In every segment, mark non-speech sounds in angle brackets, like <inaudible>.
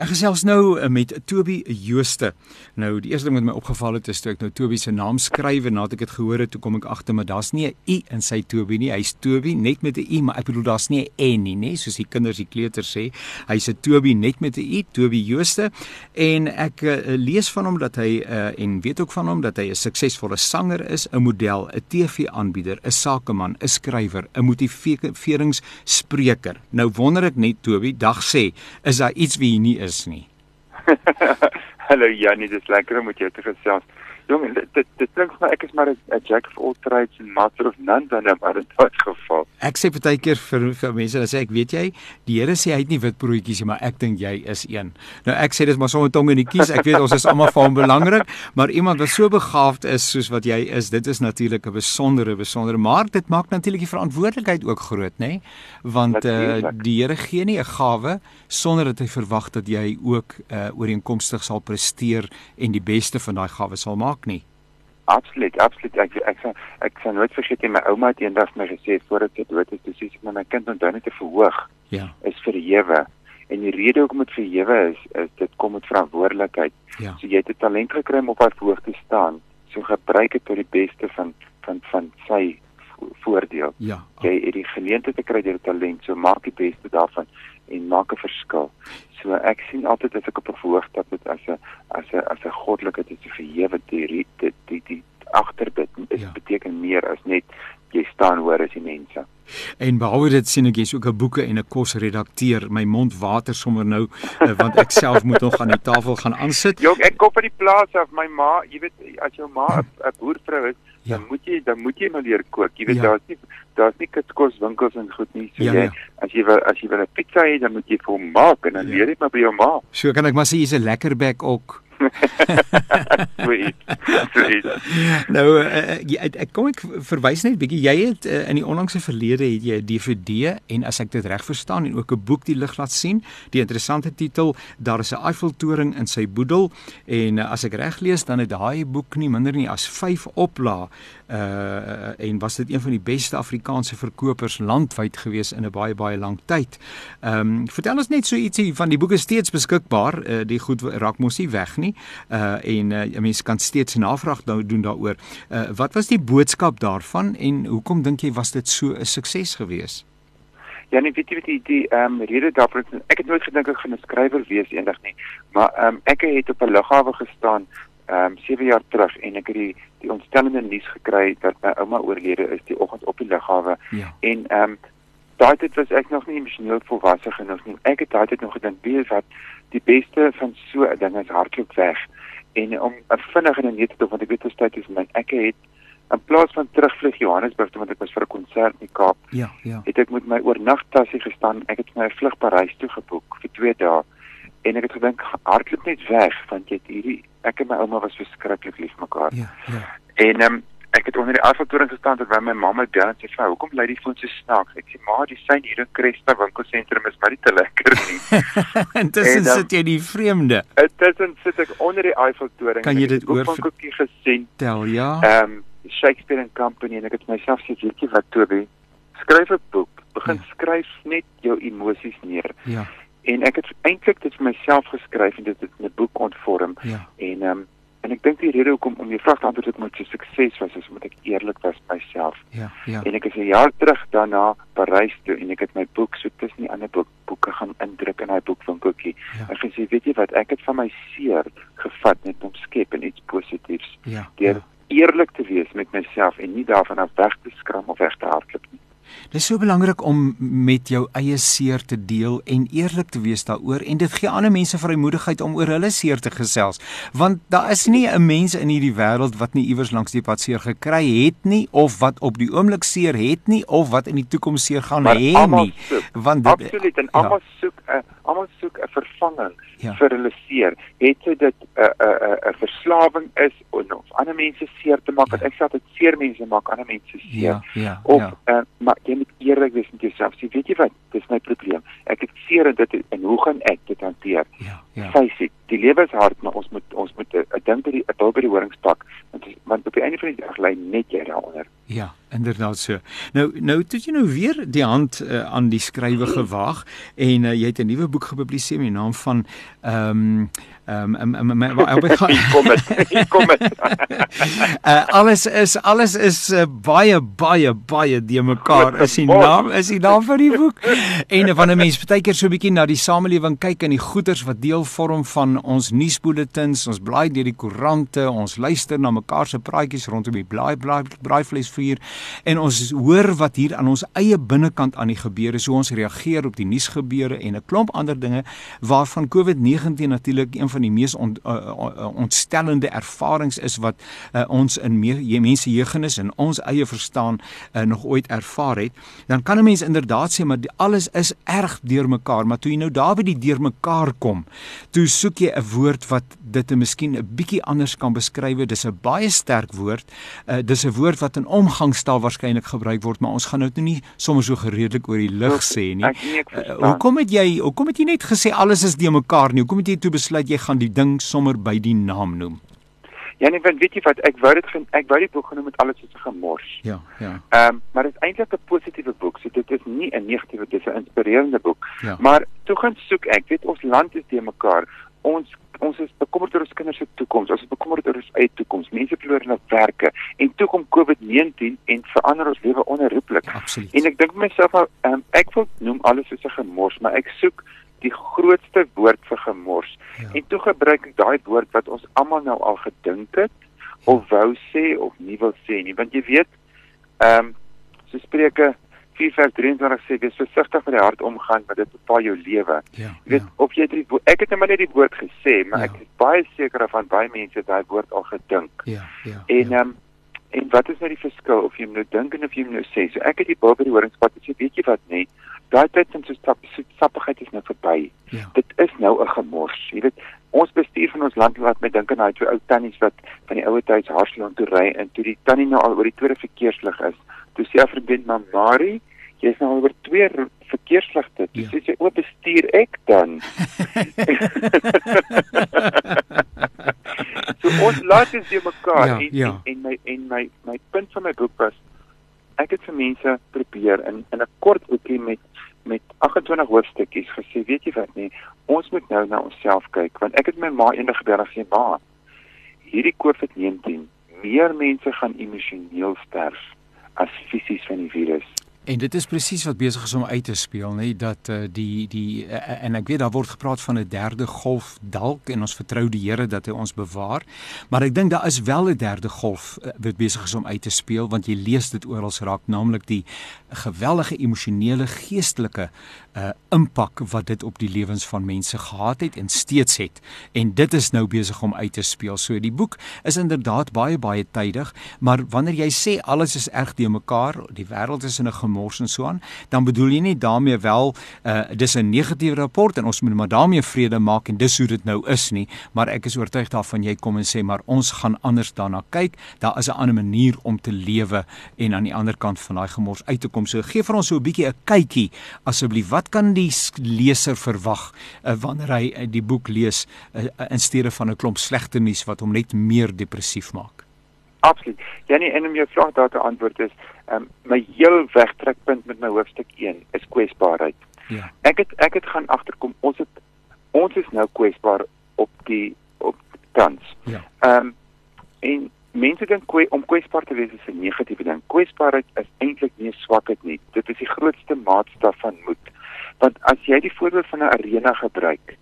Ek gesels nou uh, met Toby Jooste. Nou die eerste ding wat my opgeval het is toe ek nou Toby se naam skryf en nadat ek dit gehoor het, toe kom ek agter maar daar's nie 'n i in sy Toby nie. Hy's Toby net met 'n i, maar ek bedoel daar's nie 'n n nie, nê, soos die kinders die kleuters sê. Hy's 'n Toby net met 'n i, Toby Jooste. En ek uh, lees van hom dat hy uh, en weet ook van hom dat hy 'n suksesvolle sanger is, 'n model, 'n TV-aanbieder, 'n sakeman, 'n skrywer, 'n motiveringsspreker. Nou wonder ek net Toby, dag sê, is daar iets wie nie is nie. <laughs> Hallo Janie, dis lekker om met jou te gesels. Jong, dit dit, dit klink vir ek is maar 'n jack of all trades en master of none dan nou maar in daai geval. Ek sê baie keer vir vir mense dan sê ek, weet jy, die Here sê hy het nie wit broodjies nie, maar ek dink jy is een. Nou ek sê dis maar sommer tong in die kies. Ek weet ons is almal vir hom belangrik, maar iemand wat so begaafd is soos wat jy is, dit is natuurlik 'n besondere besondere maar dit maak natuurlik die verantwoordelikheid ook groot, nê? Nee? Want uh, die Here gee nie 'n gawe sonder dat hy verwag dat jy ook uh, ooreenkomstig sal presteer en die beste van daai gawe sal maak maak nie. Absoluut, absoluut. Ek ek sal ek sal nooit vergeet my ouma het eendag my gesê voordat sy dood is, sê sy vir my kind onthou net te verhoog. Ja. Is verhewe. En die rede hoekom dit verhewe is, is dit kom met verantwoordelikheid. Ja. So jy het 'n talent gekry om op haar verhoog te staan. So gebruik dit tot die beste van van van sy voordeel. Ja. Jy het die geleentheid te kry deur talent, so maak die beste daarvan en maak 'n verskil. So ek sien altyd as ek op 'n verhoog stap met as 'n as 'n as 'n goddelike dit is verhewe die die die, die agter dit is ja. beteken meer as net jy staan hoor as die mense. En behalwe dit sien ek jy's ook 'n boeke en 'n kos redakteur. My mond water sommer nou uh, want ek self moet nog aan die tafel gaan aansit. Jong, ek kom van die plaas af. My ma, jy weet as jou ma 'n boervrou is, ja. dan moet jy dan moet jy maar leer kook. Jy weet ja. daar's nie daar's nie kitskoswinkels en goed nie. So ja, jy ja. as jy wil as jy wil 'n pizza hê, dan moet jy vir hom maak en dan ja. leer jy maar by jou ma. So kan ek maar sê jy's 'n lekker bek ook. <laughs> Sweet. Sweet. Nou uh, ek, ek kom ek verwys net bietjie jy het uh, in die onlangse verlede het jy 'n DVD en as ek dit reg verstaan en ook 'n boek die lig laat sien. Die interessante titel daar is 'n Eiffeltoring in sy boedel en uh, as ek reg lees dan het daai boek nie minder nie as 5 oplaa uh en was dit een van die beste Afrikaanse verkopers landwyd gewees in 'n baie baie lang tyd. Ehm um, vertel ons net so ietsie van die boeke steeds beskikbaar. Uh die goed raak mos nie weg nie. Uh en uh mense kan steeds navraag nou doen daaroor. Uh wat was die boodskap daarvan en hoekom dink jy was dit so 'n sukses gewees? Ja, nee, weet jy wat die die ehm um, rede daarvoor ek het nooit gedink ek gaan 'n skrywer wees eendag nie, maar ehm um, ek het op 'n lughawe gestaan ehm um, 7 jaar terug en ek het die die ontstellende nuus gekry dat my ouma oorlede is die oggend op die lughawe. Ja. En ehm um, daai tyd was ek nog nie emosioneel volwasse genoeg nie. Ek het daai tyd nog gedink wie is wat die beste van so 'n ding is hardloop weg. En om 'n vinnige en net te doen want ek weet hoe tyd is my ek het in plaas van terugvlieg Johannesburg toe want ek was vir 'n konsert in die Kaap. Ja, ja. Het ek met my oornagtasie gestaan. Ek het my vlug Parys toe geboek vir 2 dae. En ek het gedink hardloop net weg want jy het hierdie ek en my ouma was verskriklik lief mekaar. Ja, ja. En um, ek het onder die Eiffeltoring gestaan terwyl my mamma bel en sê vir hoekom bly die foon so snaaks? Ek sê maar die sein hier in Cresta winkelsentrum is maar nie te lekker nie. <laughs> Intussen um, sit jy die vreemde. Intussen sit ek onder die Eiffeltoring. Kan jy dit oor koekie gesien? Tel ja. Ehm um, Shakespeare and Company en ek het myself sê weet jy wat Toby? Skryf 'n boek. Begin ja. skryf net jou emosies neer. Ja en ek het eintlik dit vir myself geskryf en dit het in 'n boek ontvorm ja. en ehm um, en ek dink die rede hoekom om die vraag te antwoord het moet so sukses was is omdat ek eerlik was by myself ja ja en ek het 'n jaar terug daarna Parys toe en ek het my boek so tussen die ander boek boeke gaan indruk in daai boekwinkeltjie ja. en gesê weet jy wat ek het van my seer gevat net om skep en iets positiefs ja deur ja. eerlik te wees met myself en nie daarvan af weg te skram of weg te hardloop nie Dit is so belangrik om met jou eie seer te deel en eerlik te wees daaroor en dit gee ander mense vrymoedigheid om oor hulle seer te gesels want daar is nie 'n mens in hierdie wêreld wat nie iewers langs die pad seer gekry het nie of wat op die oomblik seer het nie of wat in die toekoms seer gaan hê nie soek, want dit, absoluut en almal ja. soek 'n almal soek 'n vervanging ja. vir hulle seer het dit 'n 'n 'n verslawing is of ander mense seer te maak ja. ek sê dit seer mense maak ander mense seer ja, ja, of ja. Uh, maar jy moet eerlik wees met jouself. Sê, weet jy wat? Dis my probleem. Ek het seer en dit en hoe gaan ek dit hanteer? Ja, ja. It. Die lewe is hard, maar ons moet ons moet 'n ding by die 'n bil by die horingspak want want op die einde van die dag lê net jy daaronder. Ja, inderdaad so. Nou nou het jy nou weer die hand uh, aan die skrywe gewaag en uh, jy het 'n nuwe boek gepubliseer met die naam van ehm um, ehm um, um, um, um, kom dit kom dit uh, <laughs> alles is alles is uh, baie baie baie de mekaar. Is die naam is die naam van die boek? En van 'n mens baie keer so 'n bietjie na die samelewing kyk en die goeders wat deel vorm van ons nuusbulletins. Ons blaai deur die koerante ons luister na mekaar se praatjies rondom die blaai blaai braaivleisvuur en ons hoor wat hier aan ons eie binnekant aan die gebeure so ons reageer op die nuusgebeure en 'n klomp ander dinge waarvan COVID-19 natuurlik een van die mees ont, uh, ontstellende ervarings is wat uh, ons in me, mense jeugennis en ons eie verstaan uh, nog ooit ervaar het, dan kan 'n mens inderdaad sê maar alles is erg deurmekaar, maar toe jy nou daar by die deurmekaar kom, toe soek jy 'n woord wat dit en miskien 'n bietjie anders kan beskryf. Dis 'n baie sterk woord. Uh, dis 'n woord wat in omgangstaal waarskynlik gebruik word, maar ons gaan nou nie sommer so gereedelik oor die lig sê nie. Uh, hoekom het jy hoekom het jy net gesê alles is deurmekaar nie? Hoekom het jy toe besluit jy gaan die ding sommer by die naam noem? Ja nee, want weet jy wat, ek wou dit ek wou die boek genoem met alles soos 'n gemors. Ja, ja. Ehm, um, maar dit is eintlik 'n positiewe boek. So dit is nie 'n negatiewe, dit is 'n inspirerende boek. Ja. Maar toe gaan soek ek, weet ons land is te mekaar. Ons ons is bekommerd oor ons kinders se toekoms. Ons is bekommerd oor ons eie toekoms. Mense verloor hulle werke en toe kom COVID-19 en verander ons lewe onherroepelik. En ek dink myself, ehm um, ek wil noem alles soos 'n gemors, maar ek soek die grootste woord vir gemors. Ja. En toe gebruik ek daai woord wat ons almal nou al gedink het of wou sê of nie wil sê nie, want jy weet, ehm um, so Spreuke 4:23 sê dis versigtig met die hart omgaan want dit bepaal jou lewe. Ja, jy weet ja. of jy dit ek het net maar net die woord gesê, maar ja. ek is baie seker van baie mense daai woord al gedink. Ja, ja. En ehm ja. um, en wat is nou die verskil of jy moet nou dink en of jy moet nou sê? So ek het die bil by die horingspad gesê, weet jy wat nie? Daai tyd van so stap so sappigheid is nou verby. Ja. Dit is nou 'n gemors. Jy weet, ons bestuur van ons land laat my dink aan daai twee ou tannies wat van die ouer tyd Harsland toe ry en toe die tannie nou al oor die tweede verkeerslig is. Toe sê vriendin maar Marie, jy's nou oor twee verkeersligte. Toe ja. sê sy, "O, bestuur ek dan?" <laughs> so ons laat dit vir mekaar ja, en, ja. en en my en my my punt van my boek was ek het vir mense probeer in in 'n kort boekie met 28 hoofstukkies gesê, weet jy wat nie, ons moet nou na onsself kyk want ek het my ma eendag gebel en gesê, "Ma, hierdie COVID-19, meer mense gaan emosioneel sterf as fisies van die virus." En dit is presies wat besig is om uit te speel, nê, dat uh, die die uh, en ek weet daar word gepraat van 'n derde golf dalk en ons vertrou die Here dat hy ons bewaar. Maar ek dink daar is wel 'n derde golf uh, wat besig is om uit te speel want jy lees dit oral raak, naamlik die geweldige emosionele, geestelike uh impak wat dit op die lewens van mense gehad het en steeds het. En dit is nou besig om uit te speel. So die boek is inderdaad baie baie tydig, maar wanneer jy sê alles is erg te mekaar, die wêreld is in 'n gemors en so aan, dan bedoel jy nie daarmee wel uh dis 'n negatiewe rapport en ons moet maar daarmee vrede maak en dis hoe dit nou is nie, maar ek is oortuig daarvan jy kom en sê maar ons gaan anders daarna kyk. Daar is 'n ander manier om te lewe en aan die ander kant van daai gemors uit te kom. So gee vir ons so 'n bietjie 'n kykie asseblief. Wat kan die leser verwag uh, wanneer hy uh, die boek lees uh, in steede van 'n klomp slegte nuus wat hom net meer depressief maak? Absoluut. Janie, en om jou vraag daar te antwoord is, um, my heel wegtrekpunt met my hoofstuk 1 is kwesbaarheid. Ja. Ek het ek het gaan agterkom ons het ons is nou kwesbaar op die op tans. Ja. Ehm um, en mense dink kwe, om kwesbaar te wees is 'n negatiewe ding. Kwesbaarheid is eintlik nie swakheid nie. Dit is die grootste maatstaf van moed. Want as jy die voorbeeld van 'n arena gebruik,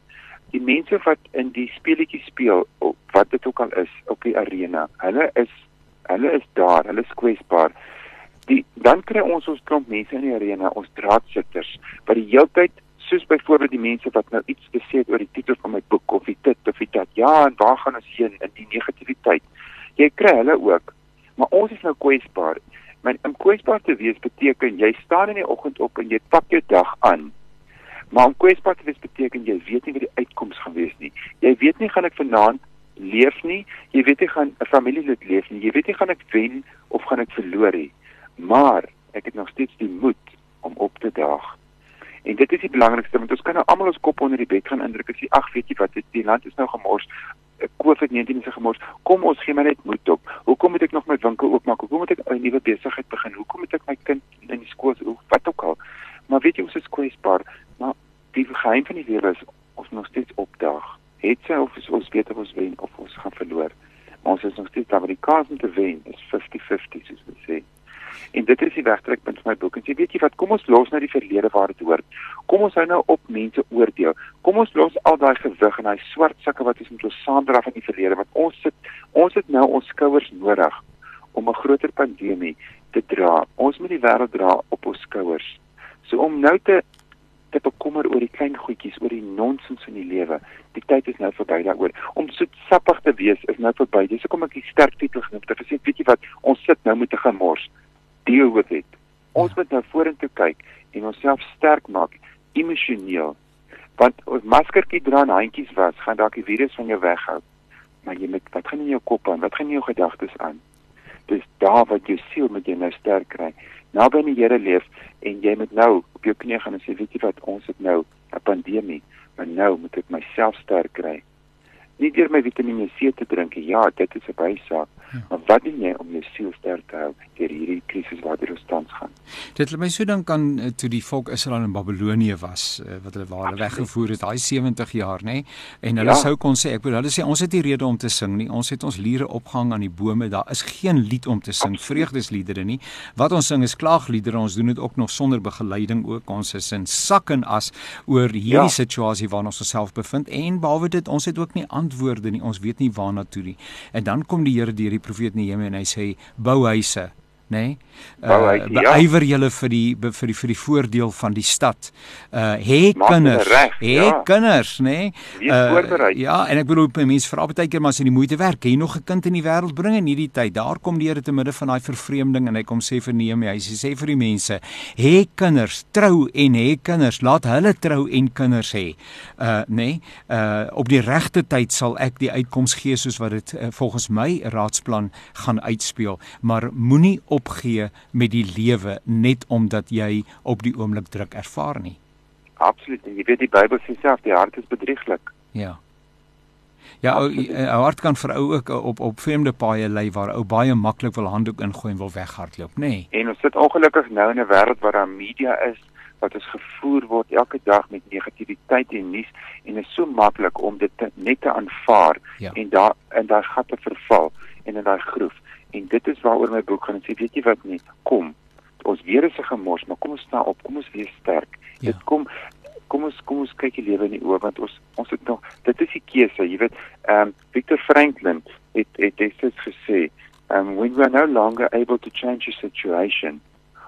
die mense wat in die speletjie speel, wat dit ook al is op die arena, hulle is hulle is daar, hulle is kwesbaar. Die dan kry ons ons klomp mense in die arena, ons draadsitters wat die heeltyd soos byvoorbeeld die mense wat nou iets gesê het oor die titel van my boek of die dit of die dat. Ja, en waar gaan ons heen in die negativiteit? Jy kry hulle ook. Maar ons is nou kwesbaar. Maar om kwesbaar te wees beteken jy staan in die oggend op en jy pak jou dag aan. Maar om kwesbaar te wees beteken jy weet nie wat die uitkoms gaan wees nie. Jy weet nie gaan ek vanaand leef nie. Jy weet nie gaan 'n familielid leef nie. Jy weet nie gaan ek wen of gaan ek verloor nie. Maar ek het nog steeds die moed om op te daag. En dit is die belangrikste want ons kan nou almal ons kop onder die bed gaan indruk en sê ag weet jy wat die land is nou gemors. COVID-19 se gemors. Kom ons gee my net moed op. Hoekom moet ek nog my winkel oopmaak? Hoekom moet ek 'n nuwe besigheid begin? Hoekom moet ek my kind in die skool hoe wat ook al? Maar weet jy ons is kwesbaar, maar die geheim van die lewe is ons nog steeds opdaag. Het sy of ons weet of ons wen of ons gaan verloor. Maar ons is nog steeds daar, want die kans om te wen is 50-50 soos ons sê. En dit is die wegtrekpunt van my boek. En jy weet jy wat, kom ons los nou die verlede waar dit hoort. Kom ons hou nou op mense oordeel. Kom ons los al daai gewig en daai swart sakke wat ons met ons saamdra van die verlede wat ons sit ons het nou ons skouers nodig om 'n groter pandemie te dra. Ons moet die wêreld dra op ons skouers. So om nou te te bekommer oor die klein goedjies, oor die nonsens in die lewe. Die tyd is nou verby daaroor. Om so sappig te wees is nou verby. Dis hoekom ek die sterk titel genoem het. Ek sê weet jy wat, ons sit nou met 'n gemors deel with it. Ons moet nou vorentoe kyk en onsself sterk maak emosioneel. Want ons maskertjie dra en handjies was, gaan dalk die virus van jou weghou. Maar jy moet wat gaan in jou kop aan? Wat gaan in jou gedagtes aan? Dis daar wat jou siel met jou nou sterk kry. Nou binne die Here leef en jy moet nou op jou knieë gaan en sê weet jy wat ons het nou 'n pandemie, maar nou moet ek myself sterk kry nie deur my Vitamiene C te drink. Ja, dit is 'n bysaak. Ja. Maar wat doen jy om jou siel sterk te hou deur hierdie krisis waartoe ons tans gaan? Dit laat my so dink aan uh, toe die volk Israel in Babelonie was, uh, wat hulle waar weggevoer het, daai 70 jaar, nê? En hulle ja. sou kon sê, ek bedoel, hulle sê ons het nie rede om te sing nie. Ons het ons liere opgehang aan die bome. Daar is geen lied om te sing, vreugdesliedere nie. Wat ons sing is klaagliedere. Ons doen dit ook nog sonder begeleiding ook. Ons is in sak en as oor hierdie ja. situasie waarin ons osself bevind en behalwe dit, ons het ook nie antwoorde nie. Ons weet nie waarna toe nie. En dan kom die Here deur die profeet Nehemia en hy sê bou huise nê? Nee? Uh, ja. Beywer julle vir die vir die vir die voordeel van die stad. Uh hê kinders, hê ja. kinders, nê? Nee? Uh, ja, en ek bedoel mense vra baie keer maar as jy die moeite werk, jy nog 'n kind in die wêreld bring in hierdie tyd. Daar kom die Here te midde van daai vervreemding en hy kom sê vir Nehemia, hy sê, sê vir die mense, hê kinders, trou en hê kinders, laat hulle trou en kinders hê. Uh nê? Nee? Uh op die regte tyd sal ek die uitkoms gee soos wat dit uh, volgens my raadsplan gaan uitspeel, maar moenie opgee met die lewe net omdat jy op die oomblik druk ervaar nie. Absoluut. Jy weet die Bybel sê self die hart is bedrieglik. Ja. Ja, ou hart kan vir ou ook op op vreemde paaie lei waar ou baie maklik wil handdoek ingooi en wil weghardloop, nê. Nee. En ons sit ongelukkig nou in 'n wêreld waar daar media is wat ons gevoer word elke dag met negativiteit en nuus en dit is so maklik om dit te, net te aanvaar ja. en daar in daai gat te verval en in daai groef. En dit is waaroor my boek gaan en sê weet jy wat nie, kom. Ons weer is 'n gemors, maar kom ons staan op, kom ons wees sterk. Ja. Dit kom kom ons kom ons kyk die lewe in die oë want ons ons het nog dit is die keuse, jy weet. Ehm um, Victor Franklin het het dit gesê, um when we are no longer able to change a situation,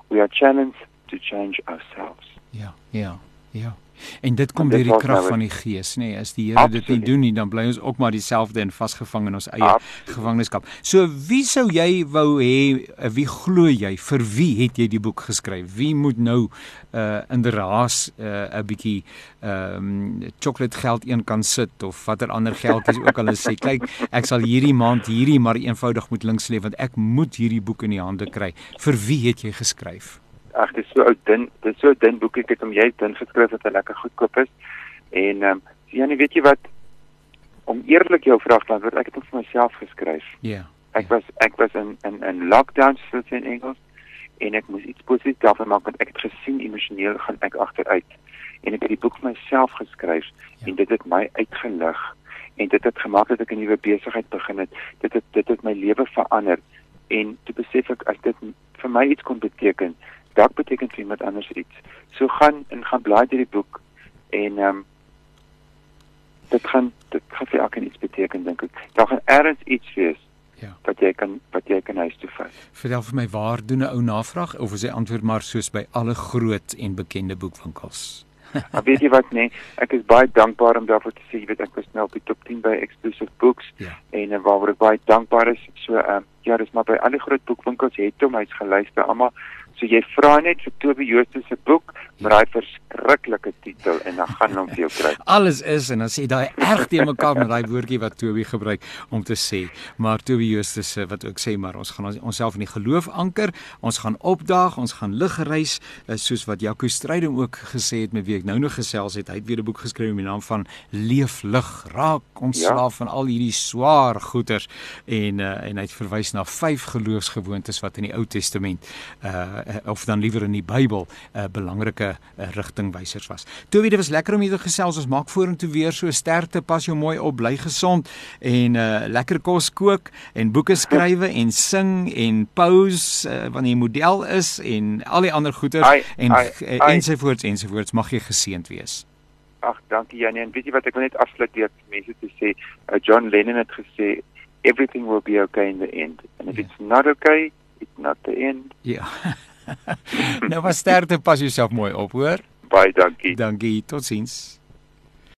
we are challenged to change ourselves. Ja, ja, ja. En dit kom deur die krag nou van die Gees, nê? Nee, as die Here dit nie doen nie, dan bly ons ook maar dieselfde en vasgevang in ons eie Absoluut. gevangenskap. So wie sou jy wou hê, eh, wie glo jy, vir wie het jy die boek geskryf? Wie moet nou uh in die raas uh 'n bietjie ehm um, chocolate geld een kan sit of watter ander geldjies ook al sê, kyk, ek sal hierdie maand hierdie maar eenvoudig moet links lê want ek moet hierdie boek in die hande kry. Vir wie het jy geskryf? Ag dit is so ou dun dit is so dun boekie ek het hom jy dun geskryf dat hy lekker goedkoop is. En ehm um, ja nee weet jy wat? Om eerlik jou vraag te antwoord ek het dit vir myself geskryf. Ja. Yeah, ek yeah. was ek was in in in lockdown soos in Engels en ek moes iets positief daarvan maak want ek het gesien emosioneel gaan ek agteruit. En ek het die boek vir myself geskryf ja. en dit het my uitgelig en dit het gemaak dat ek 'n nuwe besigheid begin het. Dit het dit het my lewe verander. En toe besef ek as dit vir my iets kon beteken dalk beteken vir iemand anders iets. So gaan en gaan blaai deur die boek en ehm um, dit gaan dit gaan vir elkeen iets beteken dink ek. Daar gaan ergens iets wees. Ja. wat jy kan wat jy kan huis toe vat. Vertel vir my waar doen 'n ou navraag of is hy antwoord maar soos by alle groot en bekende boekwinkels? <laughs> maar weet jy wat nee, ek is baie dankbaar om daarvoor te sê, jy weet ek was nou op die top 10 by Exclusive Books ja. en uh, waaroor ek baie dankbaar is. So ehm um, ja, dis maar by alle groot boekwinkels het hom hy's gelys by almal So jy vra net vir Toby Jooste se boek met daai verskriklike titel en dan gaan hom vir jou kry. <laughs> Alles is en dan sê daai erg te mekaar met daai woordjie wat Toby gebruik om te sê. Maar Toby Jooste se wat ook sê maar ons gaan onsself in die geloof anker, ons gaan opdaag, ons gaan lig reis eh, soos wat Jaco Strydom ook gesê het met wie ek nou nog gesels het. Hy het weer 'n boek geskryf met die naam van Leef lig, raak ontslaaf ja. van al hierdie swaar goeters en uh, en hy het verwys na vyf geloofsgewoontes wat in die Ou Testament uh of dan liewer in die Bybel 'n uh, belangrike uh, rigtingwysers was. Toe dit was lekker om hier te gesels. Ons maak vorentoe weer so sterkte, pas jou mooi op, bly gesond en uh lekker kos kook en boeke skrywe en sing en pose uh, wanneer jy model is en al die ander goeters en ensovoorts ensovoorts mag jy geseënd wees. Ag, dankie Janie. En weet jy wat ek wil net afsluit deur mense te sê, uh, John Lennon het gesê everything will be okay in the end. And if yeah. it's not okay, it's not the end. Ja. <laughs> <laughs> nou was sterkte pas jouself mooi op, hoor? Baie dankie. Dankie. Totsiens.